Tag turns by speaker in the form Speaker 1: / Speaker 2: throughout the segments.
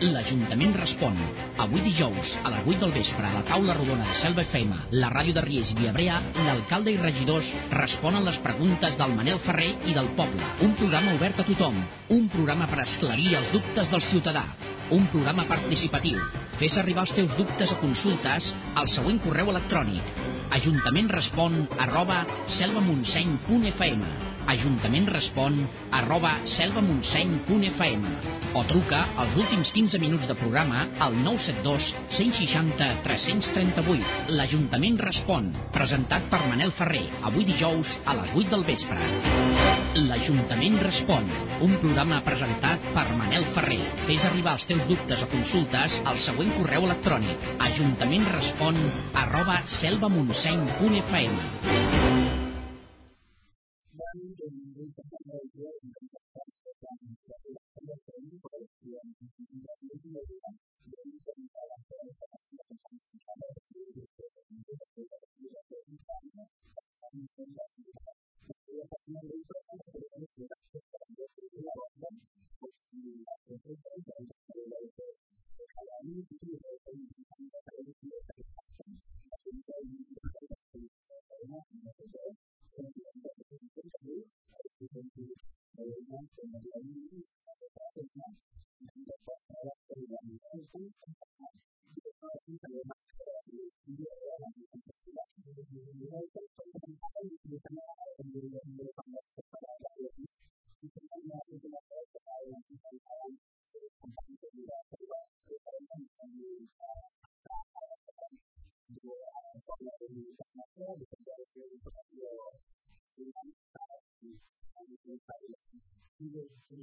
Speaker 1: L'Ajuntament respon. Avui dijous, a les 8 del vespre, a la taula rodona de Selva FM, la ràdio de Ries i Viabrea, l'alcalde i regidors responen les preguntes del Manel Ferrer i del poble. Un programa obert a tothom. Un programa per esclarir els dubtes del ciutadà. Un programa participatiu. Fes arribar els teus dubtes o consultes al següent correu electrònic ajuntament respon arroba selvamontseny.fm Ajuntament respon arroba selvamontseny.fm o truca als últims 15 minuts de programa al 972 160 338. L'Ajuntament respon, presentat per Manel Ferrer, avui dijous a les 8 del vespre. L'Ajuntament respon, un programa presentat per Manel Ferrer. Fes arribar els teus dubtes o consultes al següent correu electrònic ajuntament respon arroba selvamontseny.fm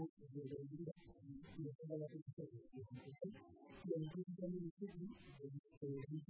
Speaker 2: de la de la de la de de la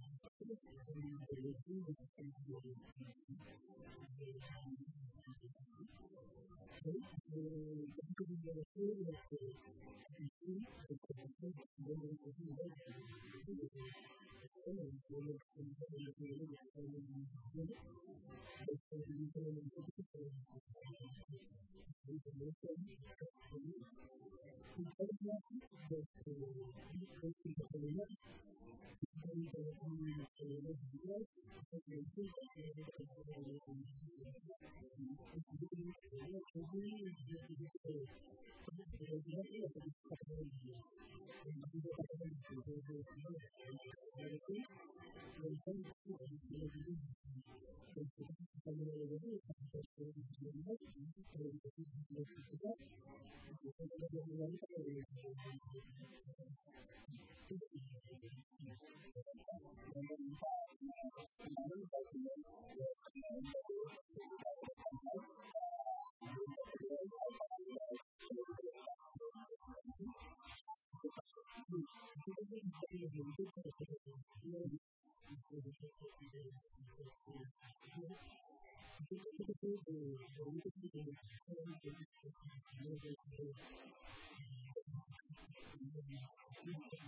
Speaker 2: que se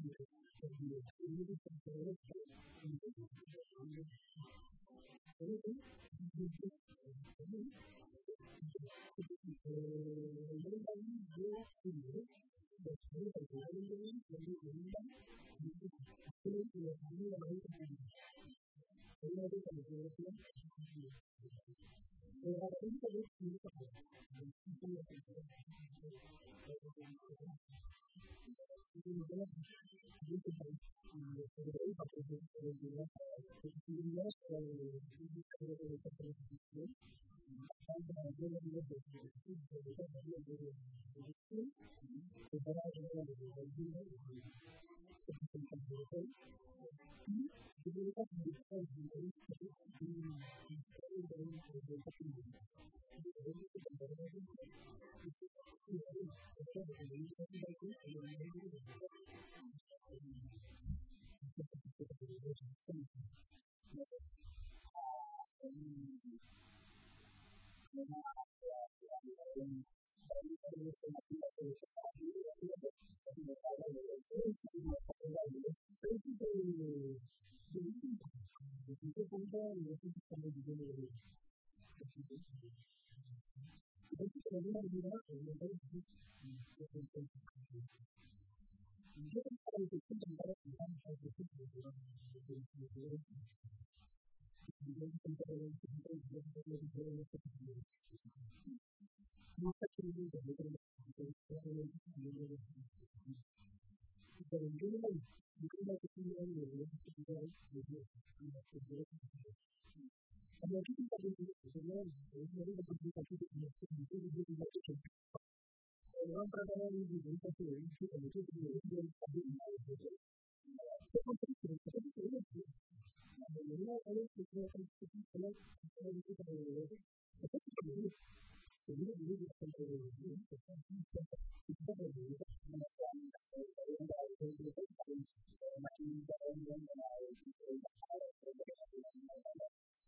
Speaker 2: behavior. community. Thank you. And I think that is the way that is the capacity to understand the different And one program is the data to ensure that it is the real public knowledge. So, for instance, the data is the and the real knowledge is the collect and the data is the data. So, we need to understand the data to understand the data and the
Speaker 3: data is the data and the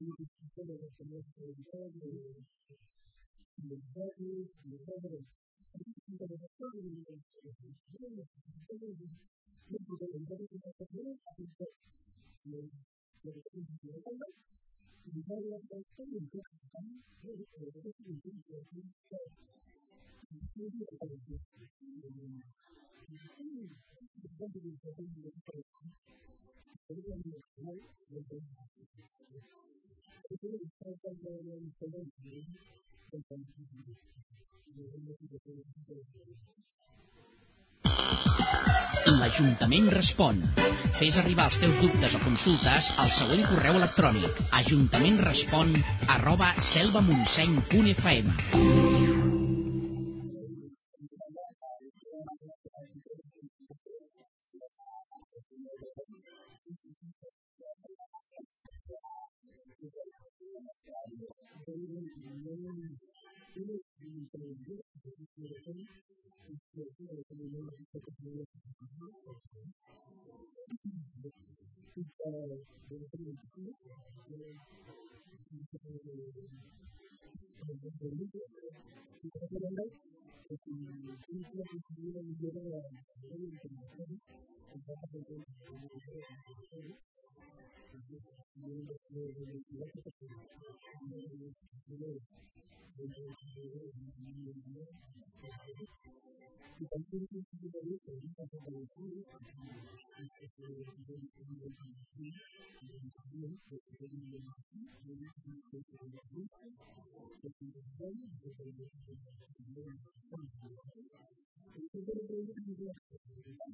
Speaker 2: un los los los los los los los Thank you.
Speaker 1: L'Ajuntament respon. Fes arribar els teus dubtes o consultes al següent correu electrònic ajuntamentrespon arroba selvamontseny.fm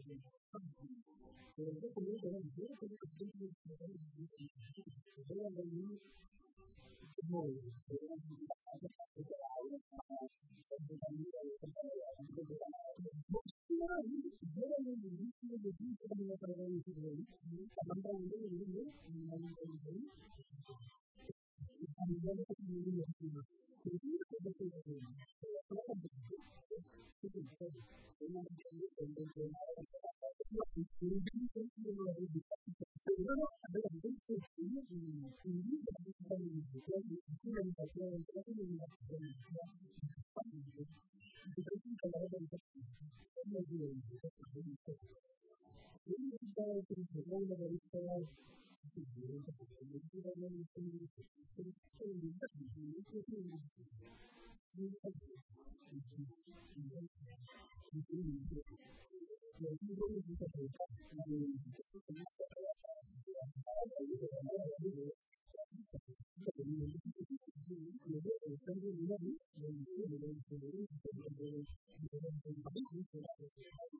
Speaker 2: Pero yo como la luz como que
Speaker 3: era de la aula para que
Speaker 2: la
Speaker 3: vida de la de la aula.
Speaker 2: Yo Thank you.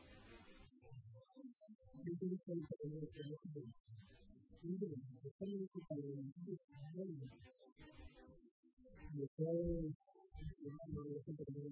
Speaker 2: Jadi kita harus mengambil kesempatan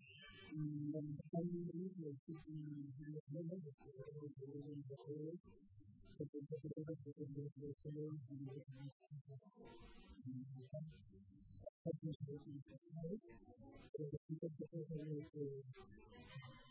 Speaker 2: dan pertanyaan ini yaitu di mana Thank you.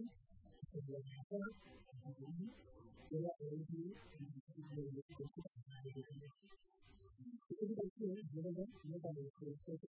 Speaker 2: なるほど。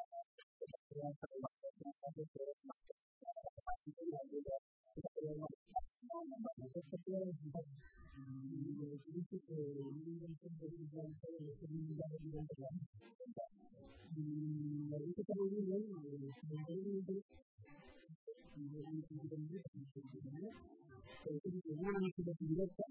Speaker 2: Gracias.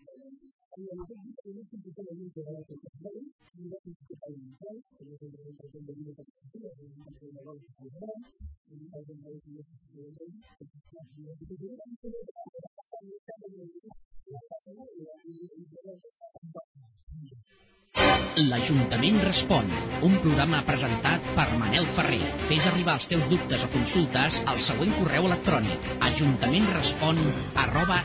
Speaker 3: And
Speaker 2: then again, we need to be very useful at the very and that is the same thing. So we can use the new that we do, and we can go to the home, and we can go to the situation, and we can go to the home, and we can go to the situation, and we can go to the situation, and we can go to the situation, and we can go to the situation,
Speaker 1: L'Ajuntament respon, un programa presentat per Manel Ferrer. Fes arribar els teus dubtes o consultes al següent correu electrònic. Ajuntamentrespon arroba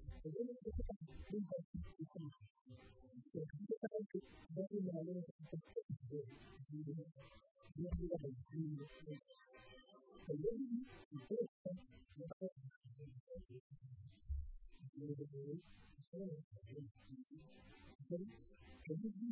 Speaker 2: Jadi kita bisa kita jadi kita itu dari mana kita jadi jadi jadi jadi jadi itu jadi jadi Gracias.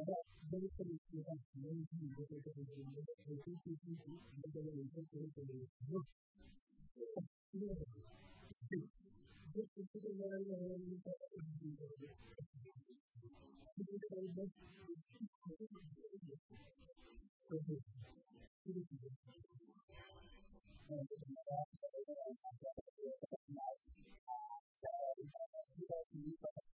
Speaker 2: द्वारा बिल्कुल इसके साथ नहीं भी होते थे ऐसी स्थिति में अगर ये इनपुट सही चले जो जिस स्थिति के बारे में हम लोग बात कर रहे हैं तो ये कई बस Thank you.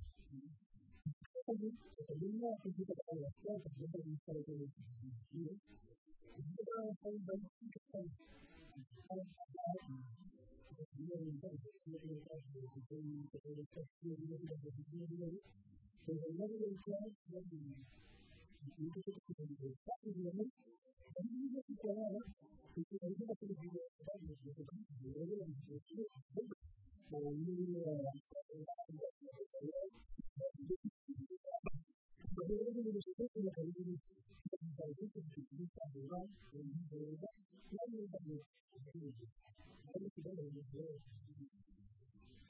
Speaker 2: think of what we say to you. You know, everybody thinks of There's a million jobs that you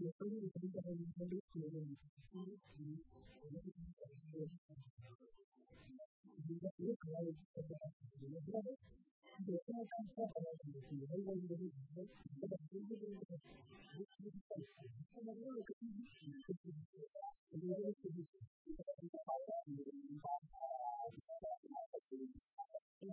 Speaker 2: 学生们等等一些学问书籍，我们自己本身也是，你的学可能也是这样，你的那个，有时候当下来你你的那个你的这个知识的那个学习的，那么那个东西是不是？我觉得是不是？
Speaker 4: 好像你你把它呃，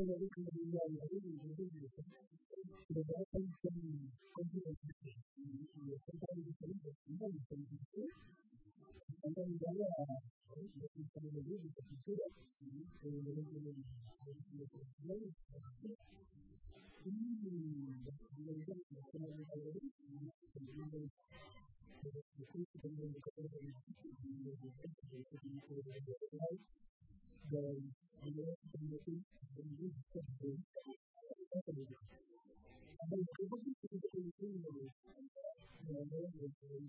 Speaker 2: Thank you.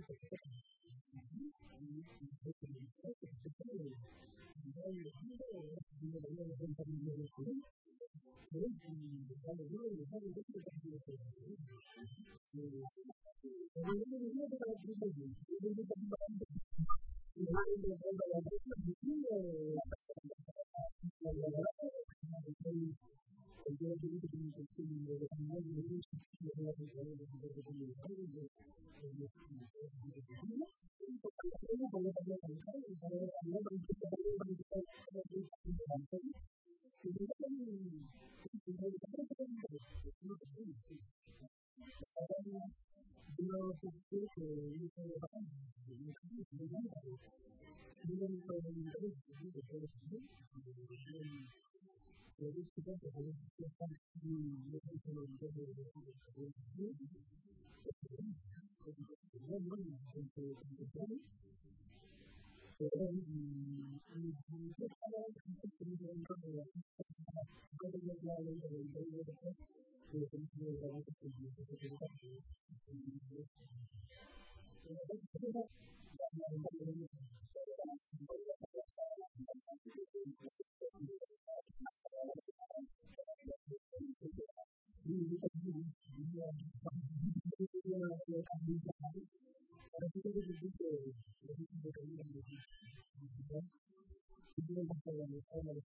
Speaker 2: なるほど。Dios explique, dice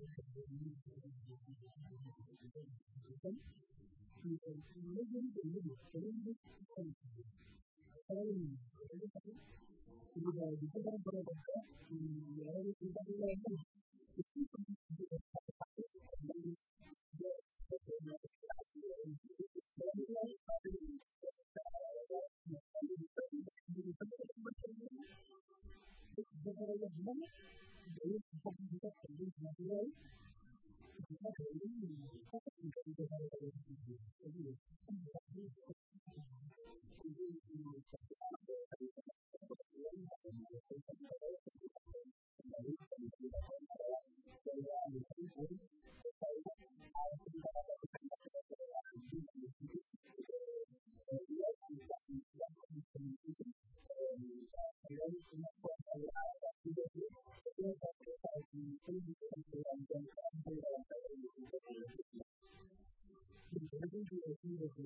Speaker 2: Thank you.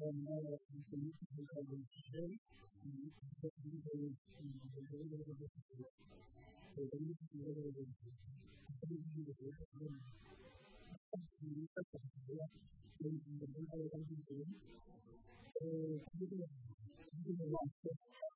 Speaker 2: and more information is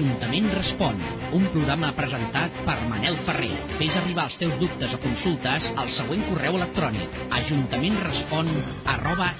Speaker 1: L'Ajuntament respon, un programa presentat per Manel Ferrer. Fes arribar els teus dubtes o consultes al següent correu electrònic ajuntamentrespon arroba